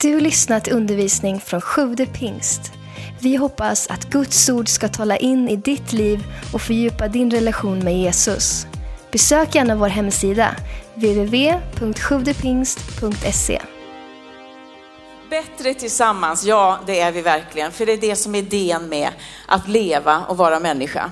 Du lyssnat till undervisning från Sjude pingst. Vi hoppas att Guds ord ska tala in i ditt liv och fördjupa din relation med Jesus. Besök gärna vår hemsida, www.sjuvdepingst.se. Bättre tillsammans, ja det är vi verkligen. För det är det som är idén med att leva och vara människa.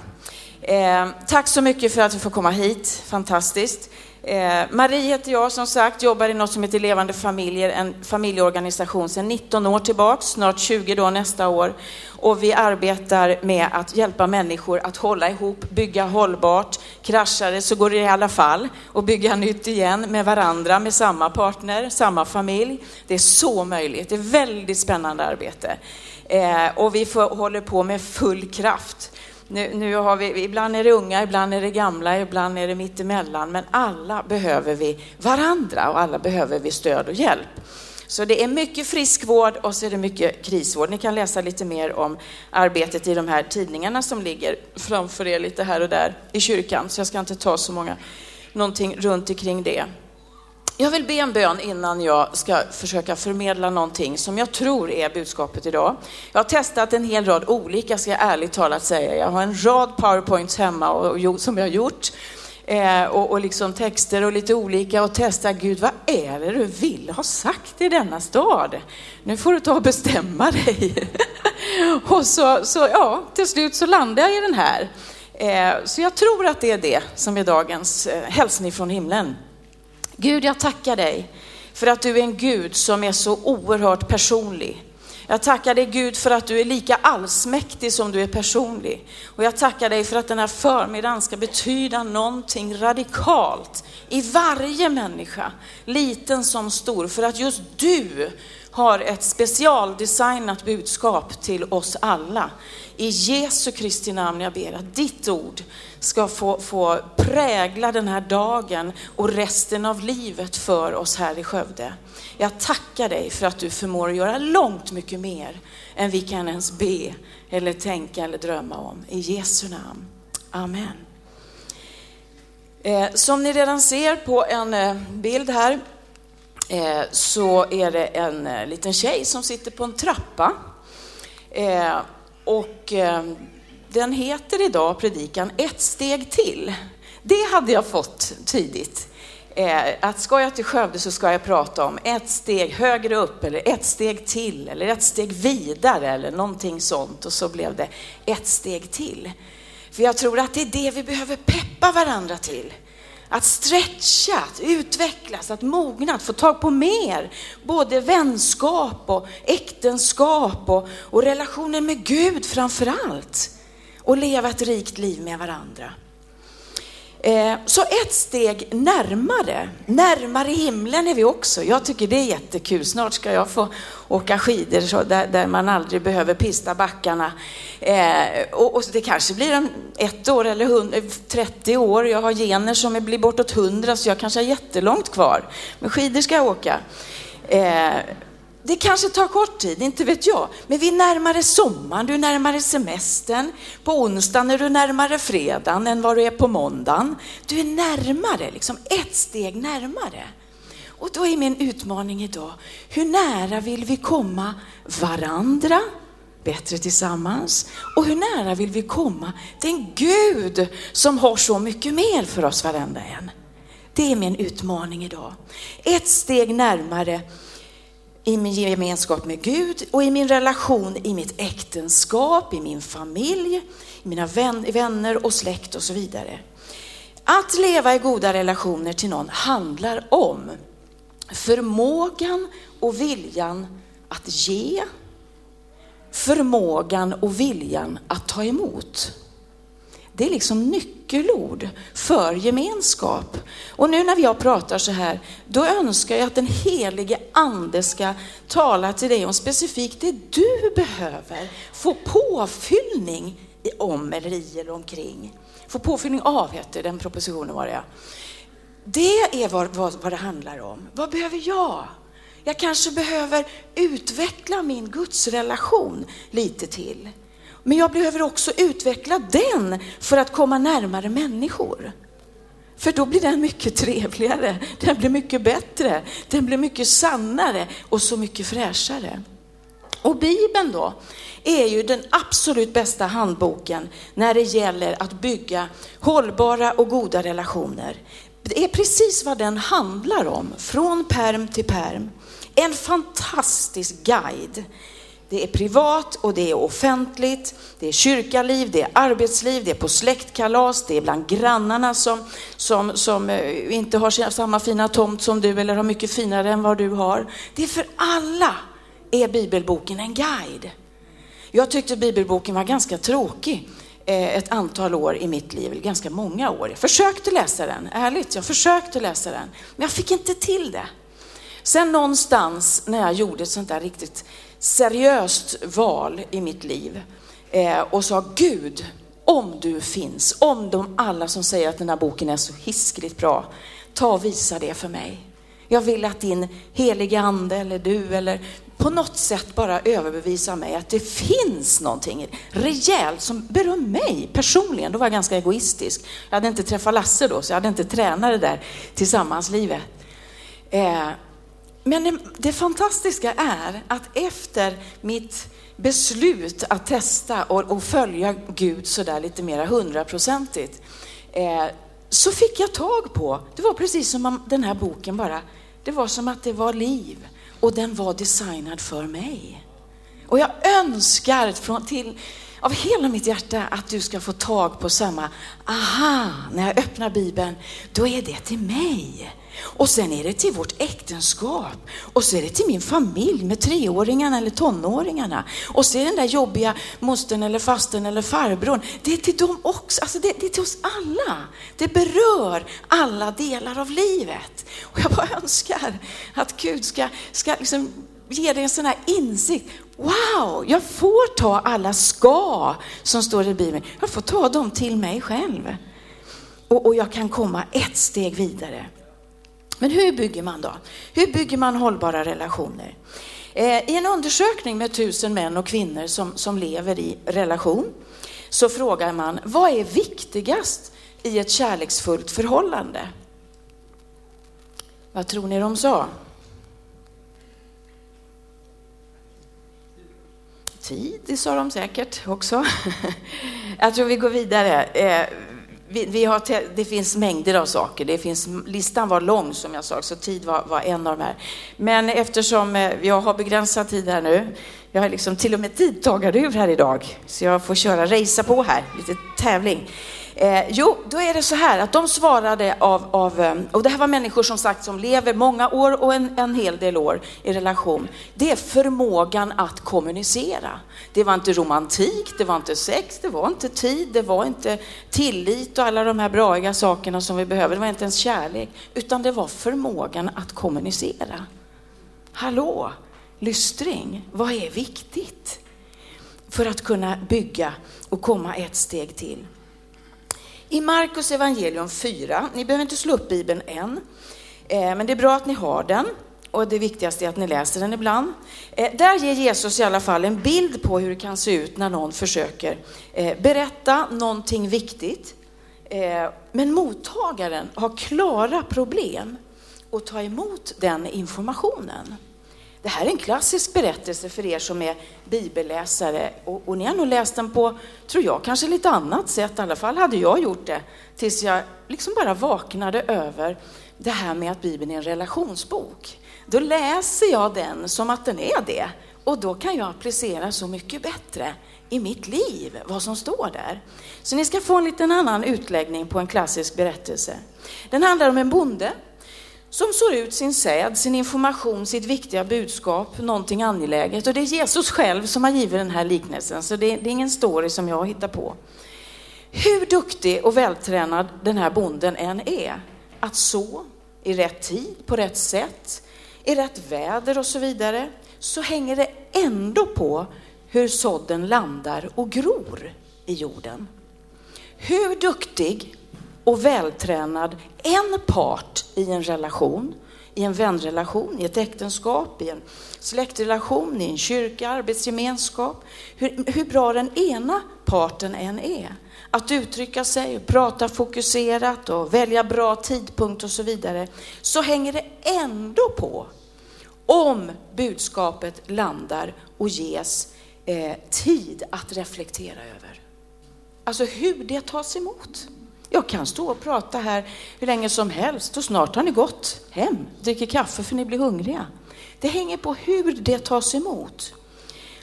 Eh, tack så mycket för att vi får komma hit, fantastiskt. Eh, Marie heter jag som sagt, jobbar i något som heter Levande familjer, en familjeorganisation sedan 19 år tillbaks, snart 20 då nästa år. Och vi arbetar med att hjälpa människor att hålla ihop, bygga hållbart. Kraschar det så går det i alla fall och bygga nytt igen med varandra, med samma partner, samma familj. Det är så möjligt, det är väldigt spännande arbete. Eh, och vi får, håller på med full kraft. Nu, nu har vi, ibland är det unga, ibland är det gamla, ibland är det mittemellan, men alla behöver vi varandra och alla behöver vi stöd och hjälp. Så det är mycket friskvård och så är det mycket krisvård. Ni kan läsa lite mer om arbetet i de här tidningarna som ligger framför er lite här och där i kyrkan, så jag ska inte ta så många, någonting runt omkring det. Jag vill be en bön innan jag ska försöka förmedla någonting som jag tror är budskapet idag. Jag har testat en hel rad olika, ska jag ärligt talat säga. Jag har en rad powerpoints hemma och, och, som jag har gjort. Eh, och, och liksom texter och lite olika och testa, Gud vad är det du vill ha sagt i denna stad? Nu får du ta och bestämma dig. och så, så, ja, till slut så landar jag i den här. Eh, så jag tror att det är det som är dagens eh, hälsning från himlen. Gud, jag tackar dig för att du är en Gud som är så oerhört personlig. Jag tackar dig Gud för att du är lika allsmäktig som du är personlig. Och jag tackar dig för att den här förmiddagen ska betyda någonting radikalt i varje människa, liten som stor, för att just du har ett specialdesignat budskap till oss alla. I Jesu Kristi namn jag ber att ditt ord ska få, få prägla den här dagen och resten av livet för oss här i Skövde. Jag tackar dig för att du förmår att göra långt mycket mer än vi kan ens be eller tänka eller drömma om. I Jesu namn. Amen. Eh, som ni redan ser på en eh, bild här Eh, så är det en eh, liten tjej som sitter på en trappa. Eh, och den heter idag, predikan, Ett steg till. Det hade jag fått tidigt. Att ska jag till Skövde så ska jag prata om ett steg högre upp eller ett steg till eller ett steg vidare eller någonting sånt. Och så blev det ett steg till. För jag tror att det är det vi behöver peppa varandra till. Att stretcha, att utvecklas, att mogna, att få tag på mer. Både vänskap och äktenskap och, och relationen med Gud framför allt och leva ett rikt liv med varandra. Eh, så ett steg närmare, närmare himlen är vi också. Jag tycker det är jättekul. Snart ska jag få åka skidor så där, där man aldrig behöver pista backarna. Eh, och, och, det kanske blir en, ett år eller 30 eh, år. Jag har gener som blir bortåt 100 så jag kanske har jättelångt kvar. Men skidor ska jag åka. Eh, det kanske tar kort tid, inte vet jag. Men vi är närmare sommaren, du är närmare semestern. På onsdagen är du närmare fredagen än vad du är på måndagen. Du är närmare, liksom ett steg närmare. Och då är min utmaning idag, hur nära vill vi komma varandra, bättre tillsammans? Och hur nära vill vi komma den Gud som har så mycket mer för oss varenda en? Det är min utmaning idag. Ett steg närmare i min gemenskap med Gud och i min relation i mitt äktenskap, i min familj, i mina vänner och släkt och så vidare. Att leva i goda relationer till någon handlar om förmågan och viljan att ge, förmågan och viljan att ta emot. Det är liksom nyckelord för gemenskap. Och nu när jag pratar så här, då önskar jag att den helige ande ska tala till dig om specifikt det du behöver få påfyllning om eller i eller omkring. Få påfyllning av heter den propositionen var det ja. Det är vad, vad, vad det handlar om. Vad behöver jag? Jag kanske behöver utveckla min gudsrelation lite till. Men jag behöver också utveckla den för att komma närmare människor. För då blir den mycket trevligare, den blir mycket bättre, den blir mycket sannare och så mycket fräschare. Och Bibeln då är ju den absolut bästa handboken när det gäller att bygga hållbara och goda relationer. Det är precis vad den handlar om, från perm till perm. En fantastisk guide det är privat och det är offentligt. Det är kyrkaliv, det är arbetsliv, det är på släktkalas, det är bland grannarna som, som, som eh, inte har samma fina tomt som du eller har mycket finare än vad du har. Det är för alla är bibelboken en guide. Jag tyckte bibelboken var ganska tråkig eh, ett antal år i mitt liv, ganska många år. Jag försökte läsa den, ärligt, jag försökte läsa den, men jag fick inte till det. Sen någonstans när jag gjorde ett sånt där riktigt seriöst val i mitt liv eh, och sa Gud, om du finns, om de alla som säger att den här boken är så hiskligt bra, ta och visa det för mig. Jag vill att din heliga ande eller du eller på något sätt bara överbevisa mig att det finns någonting rejält som berör mig personligen. Då var jag ganska egoistisk. Jag hade inte träffat Lasse då, så jag hade inte tränat det där tillsammanslivet. Eh, men det fantastiska är att efter mitt beslut att testa och, och följa Gud sådär lite mera hundraprocentigt, eh, så fick jag tag på, det var precis som om den här boken bara, det var som att det var liv och den var designad för mig. Och jag önskar från, till, av hela mitt hjärta att du ska få tag på samma, aha, när jag öppnar Bibeln, då är det till mig. Och sen är det till vårt äktenskap. Och så är det till min familj med treåringarna eller tonåringarna. Och så är det den där jobbiga mostern eller fasten eller farbrorn. Det är till dem också. Alltså det, det är till oss alla. Det berör alla delar av livet. Och jag bara önskar att Gud ska, ska liksom ge dig en sån här insikt. Wow, jag får ta alla ska som står i Bibeln. Jag får ta dem till mig själv. Och, och jag kan komma ett steg vidare. Men hur bygger man då? Hur bygger man hållbara relationer? Eh, I en undersökning med tusen män och kvinnor som, som lever i relation så frågar man, vad är viktigast i ett kärleksfullt förhållande? Vad tror ni de sa? Tid, det sa de säkert också. Jag tror vi går vidare. Eh, vi, vi, har, det finns mängder av saker. Det finns, listan var lång som jag sa, så tid var, var en av de här. Men eftersom eh, jag har begränsad tid här nu, jag har liksom till och med tidtagarur här idag, så jag får köra, racea på här, lite tävling. Eh, jo, då är det så här att de svarade av, av, eh, och det här var människor som sagt som lever många år och en, en hel del år i relation. Det är förmågan att kommunicera. Det var inte romantik, det var inte sex, det var inte tid, det var inte tillit och alla de här braiga sakerna som vi behöver. Det var inte ens kärlek, utan det var förmågan att kommunicera. Hallå, lystring, vad är viktigt? För att kunna bygga och komma ett steg till. I Markus evangelium 4, ni behöver inte slå upp Bibeln än, eh, men det är bra att ni har den och det viktigaste är att ni läser den ibland. Eh, där ger Jesus i alla fall en bild på hur det kan se ut när någon försöker eh, berätta någonting viktigt. Men mottagaren har klara problem att ta emot den informationen. Det här är en klassisk berättelse för er som är bibelläsare och, och ni har nog läst den på, tror jag, kanske lite annat sätt. I alla fall hade jag gjort det tills jag liksom bara vaknade över det här med att Bibeln är en relationsbok. Då läser jag den som att den är det och då kan jag applicera så mycket bättre i mitt liv vad som står där. Så ni ska få en liten annan utläggning på en klassisk berättelse. Den handlar om en bonde som sår ut sin säd, sin information, sitt viktiga budskap, någonting angeläget. Och det är Jesus själv som har givit den här liknelsen, så det är, det är ingen story som jag hittar på. Hur duktig och vältränad den här bonden än är att så i rätt tid, på rätt sätt, i rätt väder och så vidare, så hänger det ändå på hur sådden landar och gror i jorden. Hur duktig och vältränad en part i en relation, i en vänrelation, i ett äktenskap, i en släktrelation, i en kyrka, arbetsgemenskap. Hur, hur bra den ena parten än är. Att uttrycka sig, prata fokuserat och välja bra tidpunkt och så vidare. Så hänger det ändå på om budskapet landar och ges eh, tid att reflektera över. Alltså hur det tas emot. Jag kan stå och prata här hur länge som helst och snart har ni gått hem, dricker kaffe för ni blir hungriga. Det hänger på hur det tas emot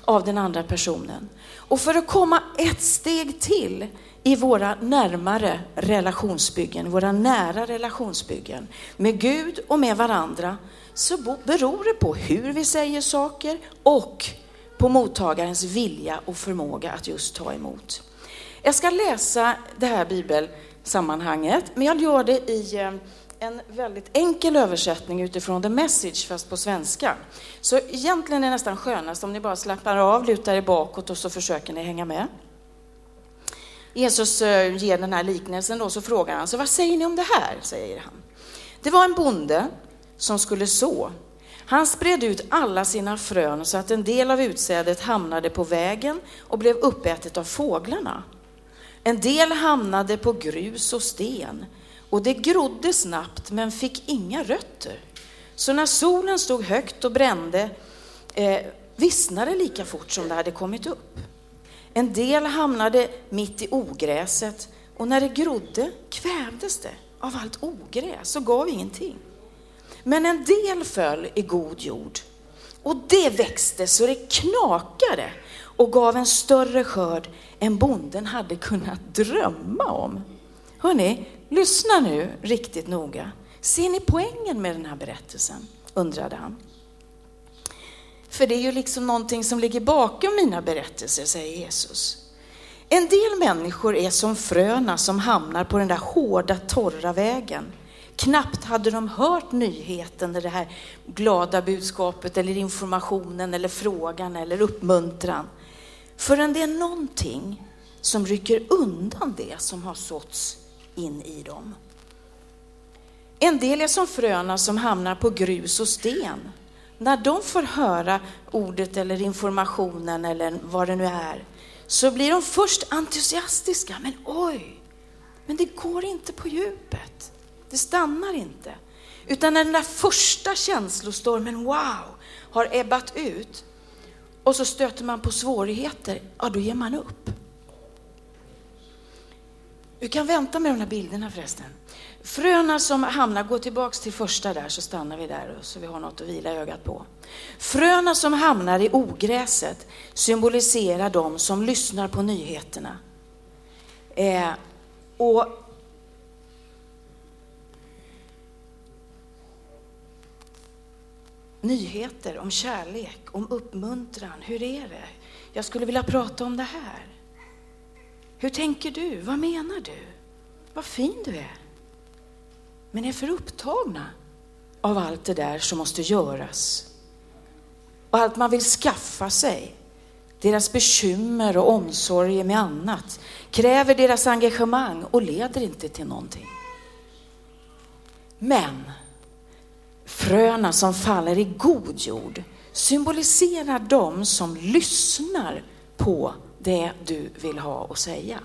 av den andra personen. Och för att komma ett steg till i våra närmare relationsbyggen, våra nära relationsbyggen med Gud och med varandra, så beror det på hur vi säger saker och på mottagarens vilja och förmåga att just ta emot. Jag ska läsa det här sammanhanget. men jag gör det i eh, en väldigt enkel översättning utifrån the message, fast på svenska. Så egentligen är det nästan skönast om ni bara slappnar av, lutar er bakåt och så försöker ni hänga med. Jesus eh, ger den här liknelsen då, så frågar han, så vad säger ni om det här? säger han. Det var en bonde som skulle så. Han spred ut alla sina frön så att en del av utsädet hamnade på vägen och blev uppätet av fåglarna. En del hamnade på grus och sten och det grodde snabbt men fick inga rötter. Så när solen stod högt och brände eh, vissnade lika fort som det hade kommit upp. En del hamnade mitt i ogräset och när det grodde kvävdes det av allt ogräs och gav ingenting. Men en del föll i god jord och det växte så det knakade och gav en större skörd än bonden hade kunnat drömma om. Hörrni, lyssna nu riktigt noga. Ser ni poängen med den här berättelsen? undrade han. För det är ju liksom någonting som ligger bakom mina berättelser, säger Jesus. En del människor är som fröna som hamnar på den där hårda, torra vägen. Knappt hade de hört nyheten, det här glada budskapet eller informationen eller frågan eller uppmuntran. Förrän det är någonting som rycker undan det som har såtts in i dem. En del är som fröna som hamnar på grus och sten. När de får höra ordet eller informationen eller vad det nu är, så blir de först entusiastiska. Men oj, men det går inte på djupet. Det stannar inte. Utan när den där första känslostormen, wow, har ebbat ut och så stöter man på svårigheter, ja då ger man upp. Du kan vänta med de här bilderna förresten. Fröna som hamnar, gå tillbaks till första där så stannar vi där så vi har något att vila ögat på. Fröna som hamnar i ogräset symboliserar de som lyssnar på nyheterna. Eh, och Nyheter om kärlek, om uppmuntran. Hur är det? Jag skulle vilja prata om det här. Hur tänker du? Vad menar du? Vad fin du är. Men är för upptagna av allt det där som måste göras. Och allt man vill skaffa sig. Deras bekymmer och omsorger med annat kräver deras engagemang och leder inte till någonting. Men fröna som faller i god jord symboliserar de som lyssnar på det du vill ha att säga.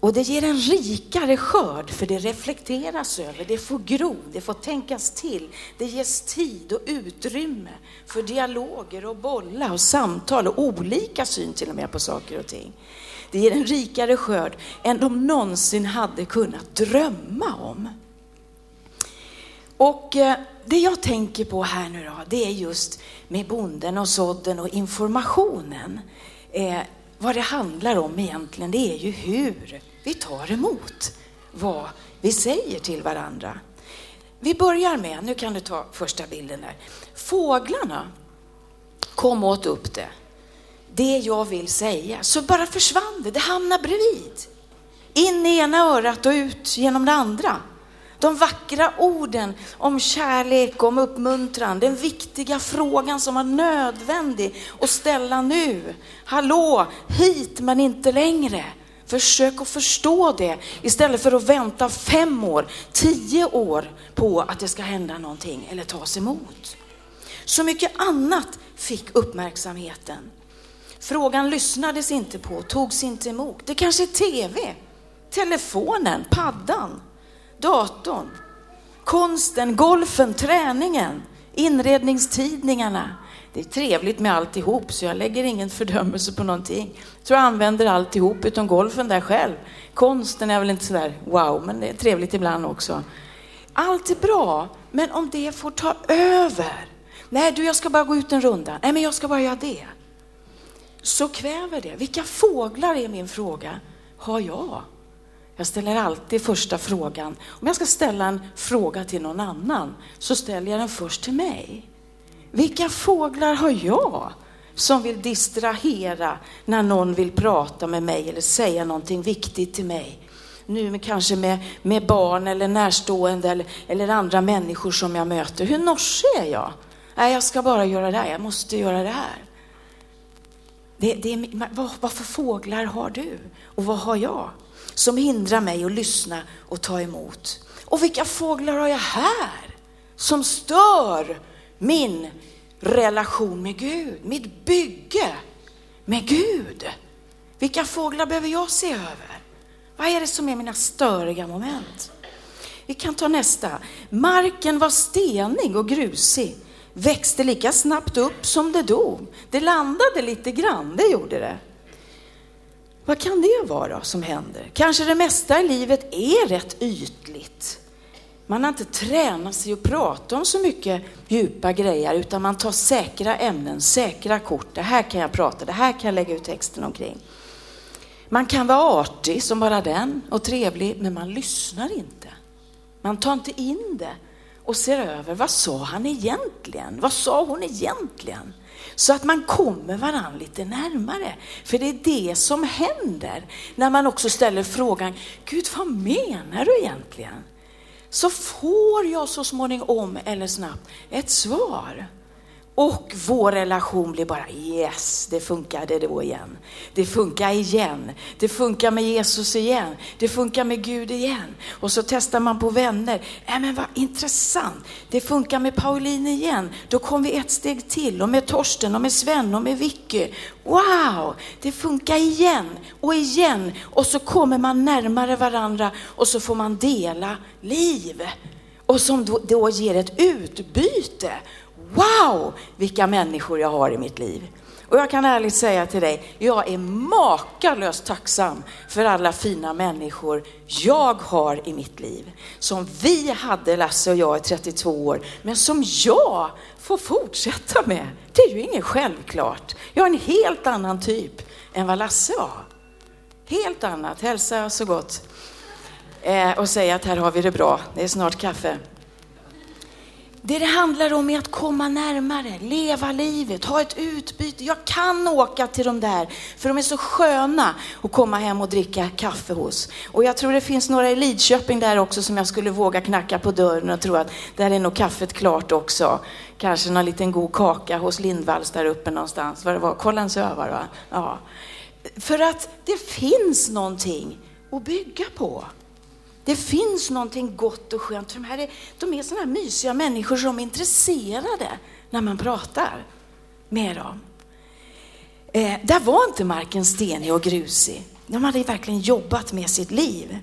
Och det ger en rikare skörd för det reflekteras över, det får gro, det får tänkas till. Det ges tid och utrymme för dialoger och bollar och samtal och olika syn till och med på saker och ting. Det ger en rikare skörd än de någonsin hade kunnat drömma om. Och eh, det jag tänker på här nu då, det är just med bonden och sådden och informationen. Eh, vad det handlar om egentligen, det är ju hur vi tar emot vad vi säger till varandra. Vi börjar med, nu kan du ta första bilden där. Fåglarna kom åt upp det. Det jag vill säga. Så bara försvann det, det hamnade bredvid. In i ena örat och ut genom det andra. De vackra orden om kärlek, om uppmuntran, den viktiga frågan som var nödvändig att ställa nu. Hallå, hit men inte längre. Försök att förstå det istället för att vänta fem år, tio år på att det ska hända någonting eller tas emot. Så mycket annat fick uppmärksamheten. Frågan lyssnades inte på, togs inte emot. Det kanske är tv, telefonen, paddan, datorn, konsten, golfen, träningen, inredningstidningarna. Det är trevligt med alltihop så jag lägger ingen fördömelse på någonting. Jag tror jag använder alltihop utom golfen där själv. Konsten är väl inte sådär wow, men det är trevligt ibland också. Allt är bra, men om det får ta över. Nej du, jag ska bara gå ut en runda. Nej, men jag ska bara göra det. Så kväver det. Vilka fåglar är min fråga, har jag? Jag ställer alltid första frågan. Om jag ska ställa en fråga till någon annan så ställer jag den först till mig. Vilka fåglar har jag som vill distrahera när någon vill prata med mig eller säga någonting viktigt till mig? Nu med, kanske med, med barn eller närstående eller, eller andra människor som jag möter. Hur norsig är jag? Nej, jag ska bara göra det här. Jag måste göra det här. Det, det vad, vad för fåglar har du? Och vad har jag? Som hindrar mig att lyssna och ta emot. Och vilka fåglar har jag här? Som stör min relation med Gud, mitt bygge med Gud. Vilka fåglar behöver jag se över? Vad är det som är mina störiga moment? Vi kan ta nästa. Marken var stenig och grusig, växte lika snabbt upp som det dog. Det landade lite grann, det gjorde det. Vad kan det vara som händer? Kanske det mesta i livet är rätt ytligt. Man har inte tränat sig att prata om så mycket djupa grejer utan man tar säkra ämnen, säkra kort. Det här kan jag prata, det här kan jag lägga ut texten omkring. Man kan vara artig som bara den och trevlig, men man lyssnar inte. Man tar inte in det och ser över, vad sa han egentligen? Vad sa hon egentligen? Så att man kommer varandra lite närmare. För det är det som händer när man också ställer frågan, Gud vad menar du egentligen? så får jag så småningom eller snabbt ett svar. Och vår relation blir bara yes, det funkade då igen. Det funkar igen. Det funkar med Jesus igen. Det funkar med Gud igen. Och så testar man på vänner. Äh, men vad intressant. Det funkar med Pauline igen. Då kom vi ett steg till. Och med Torsten och med Sven och med Vicky. Wow, det funkar igen och igen. Och så kommer man närmare varandra och så får man dela liv. Och som då, då ger ett utbyte wow, vilka människor jag har i mitt liv. Och jag kan ärligt säga till dig, jag är makalöst tacksam för alla fina människor jag har i mitt liv. Som vi hade, Lasse och jag, i 32 år, men som jag får fortsätta med. Det är ju inget självklart. Jag är en helt annan typ än vad Lasse var. Helt annat, hälsa så gott. Eh, och säga att här har vi det bra, det är snart kaffe. Det det handlar om är att komma närmare, leva livet, ha ett utbyte. Jag kan åka till de där, för de är så sköna att komma hem och dricka kaffe hos. Och jag tror det finns några i Lidköping där också som jag skulle våga knacka på dörren och tro att där är nog kaffet klart också. Kanske någon liten god kaka hos Lindvalls där uppe någonstans. Vad det var, Kållensöva va? Ja. För att det finns någonting att bygga på. Det finns någonting gott och skönt. De, här är, de är sådana här mysiga människor som är intresserade när man pratar med dem. Eh, där var inte marken stenig och grusig. De hade verkligen jobbat med sitt liv.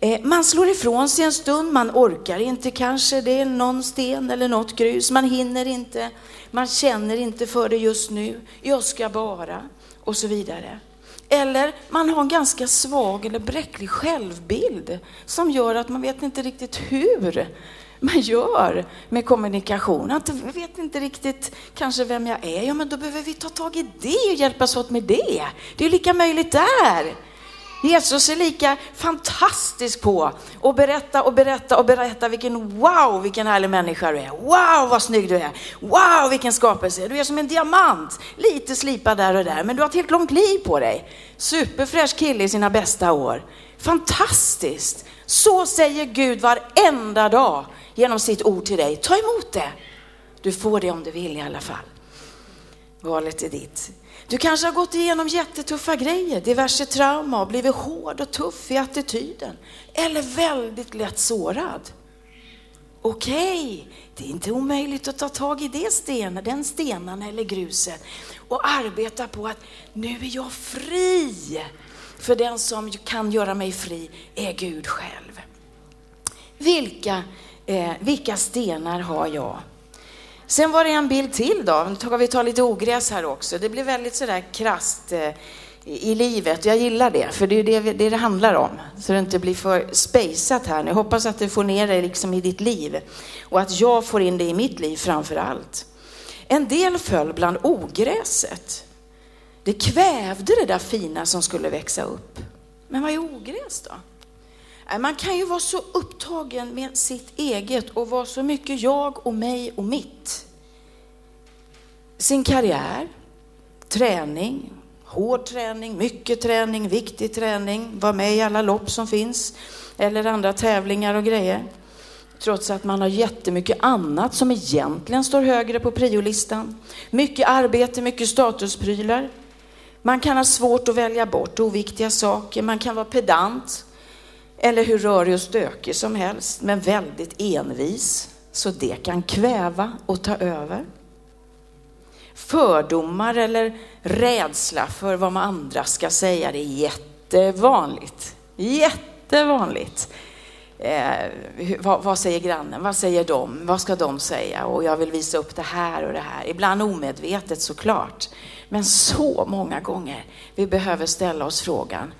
Eh, man slår ifrån sig en stund, man orkar inte kanske, det är någon sten eller något grus, man hinner inte, man känner inte för det just nu, jag ska bara, och så vidare. Eller man har en ganska svag eller bräcklig självbild som gör att man vet inte riktigt hur man gör med kommunikation. Man vet inte riktigt kanske vem jag är. Ja, men då behöver vi ta tag i det och hjälpas åt med det. Det är lika möjligt där. Jesus är lika fantastisk på att berätta och berätta och berätta vilken wow, vilken härlig människa du är. Wow, vad snygg du är. Wow, vilken skapelse. Du är som en diamant. Lite slipad där och där, men du har ett helt långt liv på dig. Superfräsch kille i sina bästa år. Fantastiskt. Så säger Gud varenda dag genom sitt ord till dig. Ta emot det. Du får det om du vill i alla fall. Valet är ditt. Du kanske har gått igenom jättetuffa grejer, diverse trauma och blivit hård och tuff i attityden. Eller väldigt lätt sårad. Okej, okay. det är inte omöjligt att ta tag i det sten, den stenen eller gruset och arbeta på att nu är jag fri. För den som kan göra mig fri är Gud själv. Vilka, eh, vilka stenar har jag? Sen var det en bild till då. Nu ska vi ta lite ogräs här också. Det blir väldigt sådär krasst eh, i livet. Jag gillar det, för det är det det, det handlar om. Så det inte blir för spejsat här. Jag hoppas att du får ner det liksom i ditt liv och att jag får in det i mitt liv framför allt. En del föll bland ogräset. Det kvävde det där fina som skulle växa upp. Men vad är ogräs då? Eh, man kan ju vara så upptagen med sitt eget och vara så mycket jag och mig och mitt. Sin karriär, träning, hård träning, mycket träning, viktig träning, vara med i alla lopp som finns eller andra tävlingar och grejer. Trots att man har jättemycket annat som egentligen står högre på priolistan. Mycket arbete, mycket statusprylar. Man kan ha svårt att välja bort oviktiga saker, man kan vara pedant, eller hur rörig och stökig som helst, men väldigt envis. Så det kan kväva och ta över. Fördomar eller rädsla för vad man andra ska säga, det är jättevanligt. Jättevanligt. Eh, vad, vad, säger grannen? Vad säger de? Vad ska de säga? Och jag vill visa upp det här och det här. Ibland omedvetet såklart. Men så många gånger vi behöver ställa oss frågan,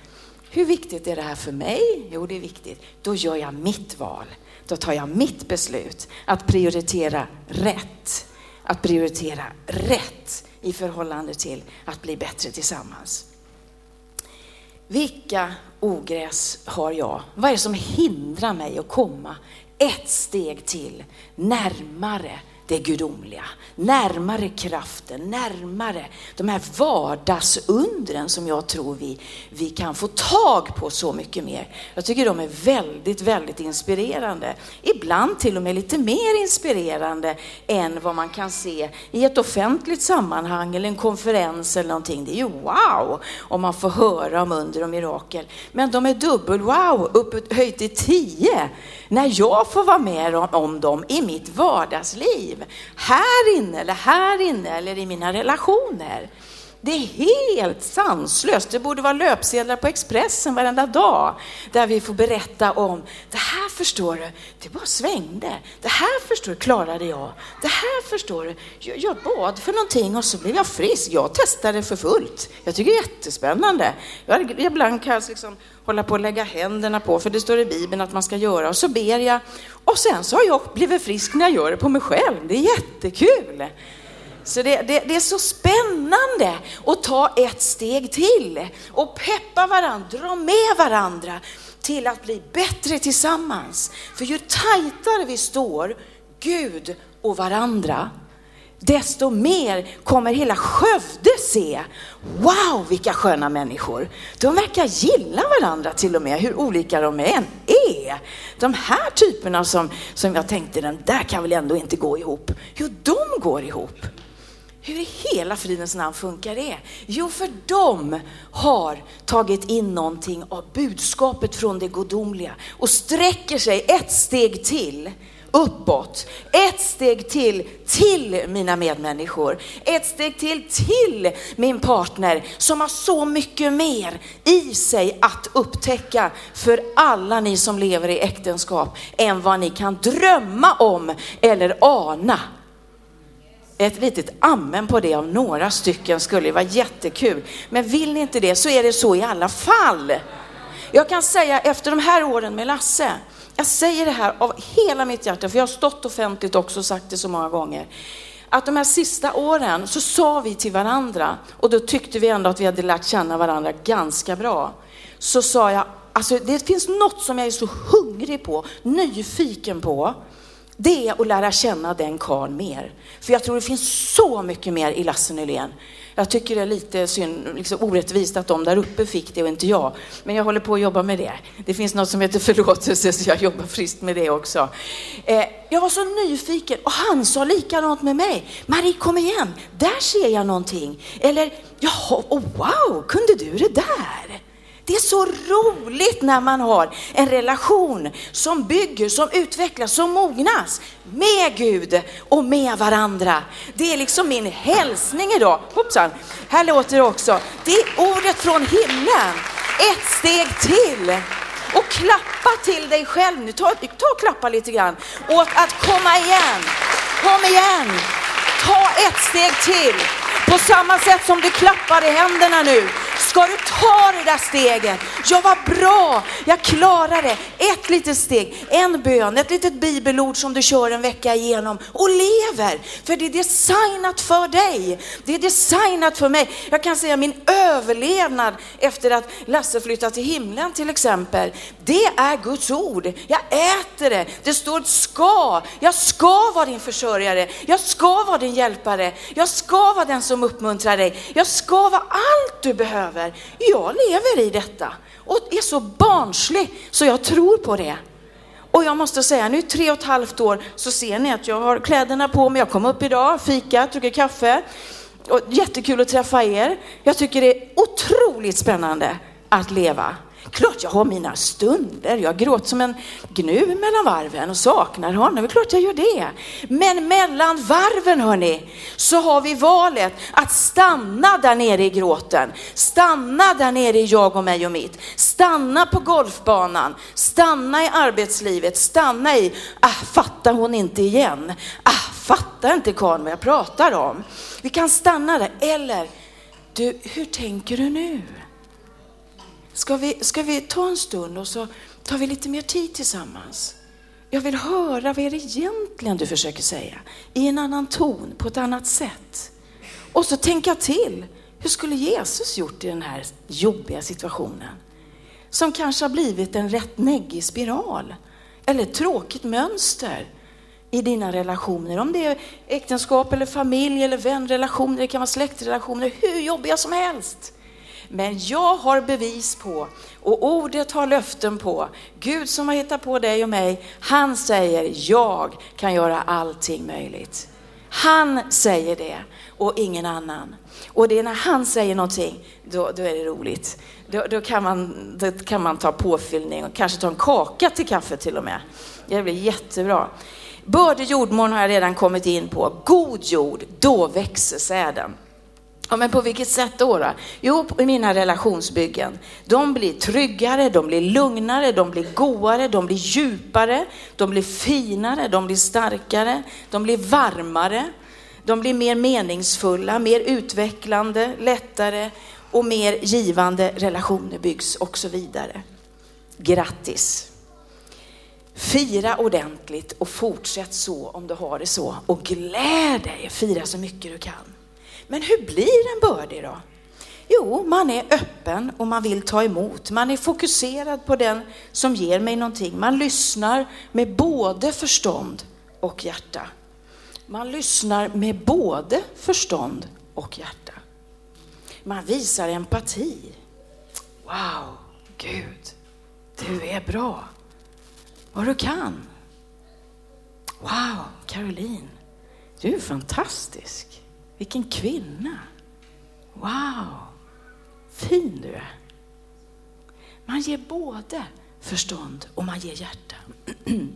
hur viktigt är det här för mig? Jo, det är viktigt. Då gör jag mitt val. Då tar jag mitt beslut att prioritera rätt. Att prioritera rätt i förhållande till att bli bättre tillsammans. Vilka ogräs har jag? Vad är det som hindrar mig att komma ett steg till närmare det gudomliga, närmare kraften, närmare de här vardagsundren som jag tror vi, vi kan få tag på så mycket mer. Jag tycker de är väldigt, väldigt inspirerande. Ibland till och med lite mer inspirerande än vad man kan se i ett offentligt sammanhang eller en konferens eller någonting. Det är ju wow om man får höra om under och mirakel. Men de är dubbel wow, upphöjt till tio när jag får vara med om dem i mitt vardagsliv. Här inne eller här inne eller i mina relationer. Det är helt sanslöst. Det borde vara löpsedlar på Expressen varenda dag där vi får berätta om det här förstår du, det bara svängde. Det här förstår du, klarade jag. Det här förstår du, jag, jag bad för någonting och så blev jag frisk. Jag testade för fullt. Jag tycker det är jättespännande. Jag, ibland kan jag liksom hålla på att lägga händerna på, för det står i Bibeln att man ska göra, och så ber jag. Och sen så har jag blivit frisk när jag gör det på mig själv. Det är jättekul. Så det, det, det, är så spännande att ta ett steg till och peppa varandra, dra med varandra till att bli bättre tillsammans. För ju tajtare vi står, Gud och varandra, desto mer kommer hela Skövde se. Wow, vilka sköna människor. De verkar gilla varandra till och med, hur olika de än är. De här typerna som, som jag tänkte, den där kan väl ändå inte gå ihop. Jo, de går ihop. Hur i hela fridens namn funkar det? Jo, för de har tagit in någonting av budskapet från det godomliga och sträcker sig ett steg till uppåt. Ett steg till, till mina medmänniskor. Ett steg till, till min partner som har så mycket mer i sig att upptäcka för alla ni som lever i äktenskap än vad ni kan drömma om eller ana ett litet amen på det av några stycken skulle vara jättekul. Men vill ni inte det så är det så i alla fall. Jag kan säga efter de här åren med Lasse, jag säger det här av hela mitt hjärta, för jag har stått offentligt också och sagt det så många gånger, att de här sista åren så sa vi till varandra, och då tyckte vi ändå att vi hade lärt känna varandra ganska bra, så sa jag, alltså det finns något som jag är så hungrig på, nyfiken på, det är att lära känna den karln mer. För jag tror det finns så mycket mer i Lasse Nylén. Jag tycker det är lite synd, liksom orättvist att de där uppe fick det och inte jag. Men jag håller på att jobba med det. Det finns något som heter förlåtelse så jag jobbar friskt med det också. Eh, jag var så nyfiken och han sa likadant med mig. Marie kom igen, där ser jag någonting. Eller, jaha, oh, wow, kunde du det där? Det är så roligt när man har en relation som bygger, som utvecklas, som mognas med Gud och med varandra. Det är liksom min hälsning idag. Hoppsan, här låter det också. Det är ordet från himlen. Ett steg till. Och klappa till dig själv nu. Ta, ta och klappa lite grann åt att komma igen. Kom igen. Ta ett steg till. På samma sätt som du klappar i händerna nu Ska du ta det där steget? Ja, vad bra, jag klarar det. Ett litet steg, en bön, ett litet bibelord som du kör en vecka igenom och lever. För det är designat för dig. Det är designat för mig. Jag kan säga min överlevnad efter att Lasse flyttat till himlen till exempel. Det är Guds ord. Jag äter det. Det står ska. Jag ska vara din försörjare. Jag ska vara din hjälpare. Jag ska vara den som uppmuntrar dig. Jag ska vara allt du behöver över. Jag lever i detta och är så barnslig så jag tror på det. Och jag måste säga, nu tre och ett halvt år så ser ni att jag har kläderna på mig. Jag kom upp idag, fika, druckit kaffe. Och jättekul att träffa er. Jag tycker det är otroligt spännande att leva. Klart jag har mina stunder. Jag gråter som en gnu mellan varven och saknar honom. Det är klart jag gör det. Men mellan varven hörni, så har vi valet att stanna där nere i gråten. Stanna där nere i jag och mig och mitt. Stanna på golfbanan. Stanna i arbetslivet. Stanna i, ah, fattar hon inte igen? Ah, fattar inte karln vad jag pratar om? Vi kan stanna där. Eller, du, hur tänker du nu? Ska vi, ska vi ta en stund och så tar vi lite mer tid tillsammans? Jag vill höra vad är det egentligen du försöker säga i en annan ton, på ett annat sätt. Och så tänka till. Hur skulle Jesus gjort i den här jobbiga situationen? Som kanske har blivit en rätt neggig spiral eller ett tråkigt mönster i dina relationer. Om det är äktenskap eller familj eller vänrelationer, det kan vara släktrelationer, hur jobbiga som helst. Men jag har bevis på och ordet har löften på. Gud som har hittat på dig och mig, han säger jag kan göra allting möjligt. Han säger det och ingen annan. Och det är när han säger någonting, då, då är det roligt. Då, då, kan man, då kan man ta påfyllning och kanske ta en kaka till kaffet till och med. Det blir jättebra. Bördig jordmån har jag redan kommit in på. God jord, då växer säden. Ja, men på vilket sätt då, då? Jo, i mina relationsbyggen. De blir tryggare, de blir lugnare, de blir goare, de blir djupare, de blir finare, de blir starkare, de blir varmare, de blir mer meningsfulla, mer utvecklande, lättare och mer givande relationer byggs och så vidare. Grattis! Fira ordentligt och fortsätt så om du har det så och gläd dig, fira så mycket du kan. Men hur blir en bördig då? Jo, man är öppen och man vill ta emot. Man är fokuserad på den som ger mig någonting. Man lyssnar med både förstånd och hjärta. Man lyssnar med både förstånd och hjärta. Man visar empati. Wow, Gud, du är bra. Vad du kan. Wow, Caroline, du är fantastisk. Vilken kvinna! Wow, fin du är. Man ger både förstånd och man ger hjärta.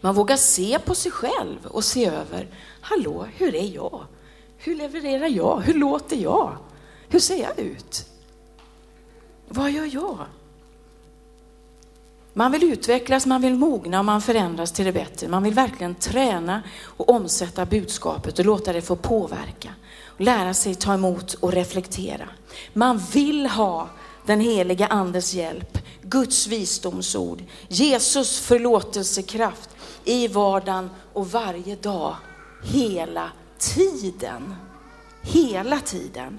Man vågar se på sig själv och se över, hallå, hur är jag? Hur levererar jag? Hur låter jag? Hur ser jag ut? Vad gör jag? Man vill utvecklas, man vill mogna och man förändras till det bättre. Man vill verkligen träna och omsätta budskapet och låta det få påverka. Och lära sig ta emot och reflektera. Man vill ha den heliga andes hjälp, Guds visdomsord, Jesus förlåtelsekraft i vardagen och varje dag, hela tiden. Hela tiden.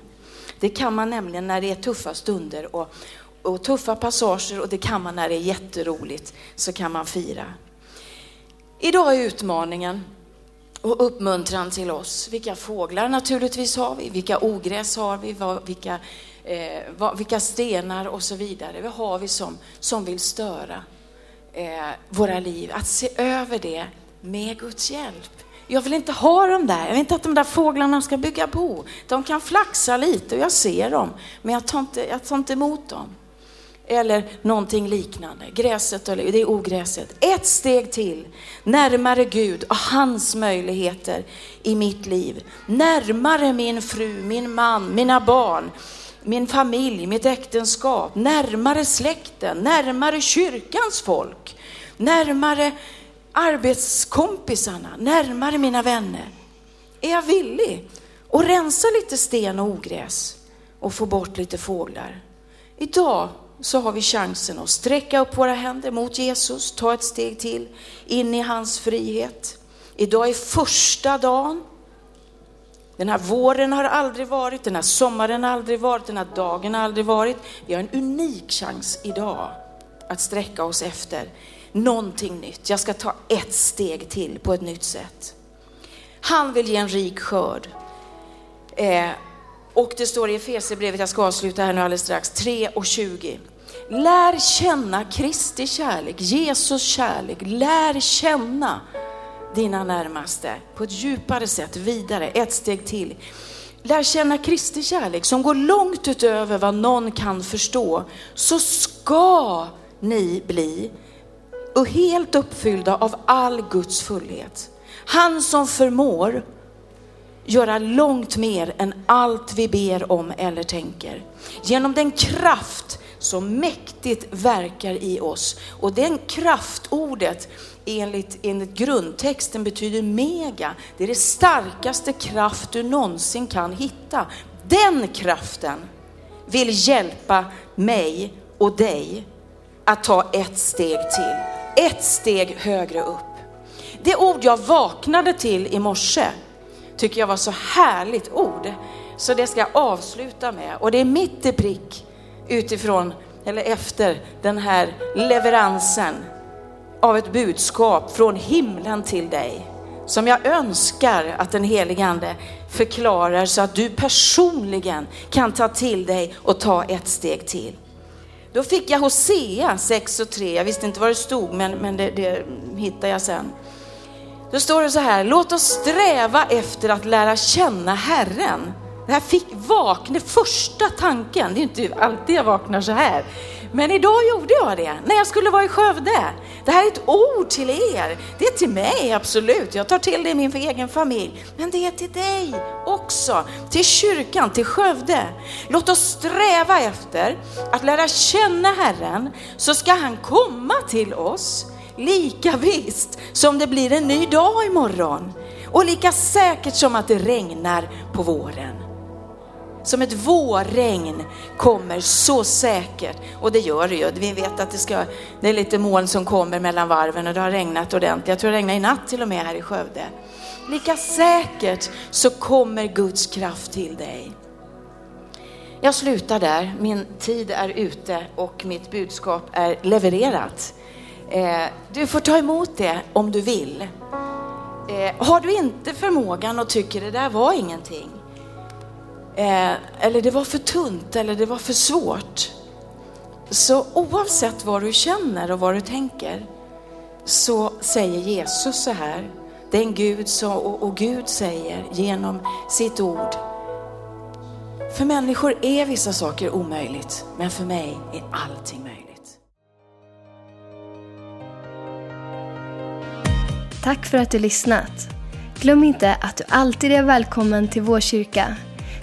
Det kan man nämligen när det är tuffa stunder och, och tuffa passager och det kan man när det är jätteroligt, så kan man fira. Idag är utmaningen och uppmuntran till oss. Vilka fåglar naturligtvis har vi, vilka ogräs har vi, vilka, eh, vilka stenar och så vidare. Vad har vi som, som vill störa eh, våra liv? Att se över det med Guds hjälp. Jag vill inte ha dem där. Jag vill inte att de där fåglarna ska bygga bo. De kan flaxa lite och jag ser dem, men jag tar inte, jag tar inte emot dem. Eller någonting liknande. Gräset, det är ogräset. Ett steg till, närmare Gud och hans möjligheter i mitt liv. Närmare min fru, min man, mina barn, min familj, mitt äktenskap. Närmare släkten, närmare kyrkans folk. Närmare arbetskompisarna, närmare mina vänner. Är jag villig att rensa lite sten och ogräs och få bort lite fåglar? Idag så har vi chansen att sträcka upp våra händer mot Jesus, ta ett steg till in i hans frihet. Idag är första dagen. Den här våren har aldrig varit, den här sommaren har aldrig varit, den här dagen har aldrig varit. Vi har en unik chans idag att sträcka oss efter någonting nytt. Jag ska ta ett steg till på ett nytt sätt. Han vill ge en rik skörd. Eh, och det står i Efesierbrevet, jag ska avsluta här nu alldeles strax, 3 och 20. Lär känna Kristi kärlek, Jesus kärlek. Lär känna dina närmaste på ett djupare sätt, vidare, ett steg till. Lär känna Kristi kärlek som går långt utöver vad någon kan förstå. Så ska ni bli och helt uppfyllda av all Guds fullhet. Han som förmår göra långt mer än allt vi ber om eller tänker. Genom den kraft som mäktigt verkar i oss. Och den kraftordet enligt, enligt grundtexten betyder mega. Det är det starkaste kraft du någonsin kan hitta. Den kraften vill hjälpa mig och dig att ta ett steg till. Ett steg högre upp. Det ord jag vaknade till i morse tycker jag var så härligt ord. Så det ska jag avsluta med. Och det är mitt i prick utifrån, eller efter den här leveransen av ett budskap från himlen till dig. Som jag önskar att den helige Ande förklarar så att du personligen kan ta till dig och ta ett steg till. Då fick jag Hosea 6 och 3, jag visste inte vad det stod men, men det, det hittade jag sen. Då står det så här, låt oss sträva efter att lära känna Herren. Det här fick vakna, första tanken, det är inte alltid jag vaknar så här. Men idag gjorde jag det, när jag skulle vara i Skövde. Det här är ett ord till er. Det är till mig, absolut. Jag tar till det i min egen familj. Men det är till dig också, till kyrkan, till Skövde. Låt oss sträva efter att lära känna Herren, så ska han komma till oss lika visst som det blir en ny dag imorgon. Och lika säkert som att det regnar på våren. Som ett vårregn kommer så säkert. Och det gör det ju. Vi vet att det, ska, det är lite moln som kommer mellan varven och det har regnat ordentligt. Jag tror det regnade i natt till och med här i Skövde. Lika säkert så kommer Guds kraft till dig. Jag slutar där. Min tid är ute och mitt budskap är levererat. Eh, du får ta emot det om du vill. Eh, har du inte förmågan och tycker det där var ingenting, eh, eller det var för tunt eller det var för svårt. Så oavsett vad du känner och vad du tänker så säger Jesus så här. Den Gud så, och, och Gud säger genom sitt ord. För människor är vissa saker omöjligt, men för mig är allting möjligt. Tack för att du lyssnat. Glöm inte att du alltid är välkommen till vår kyrka.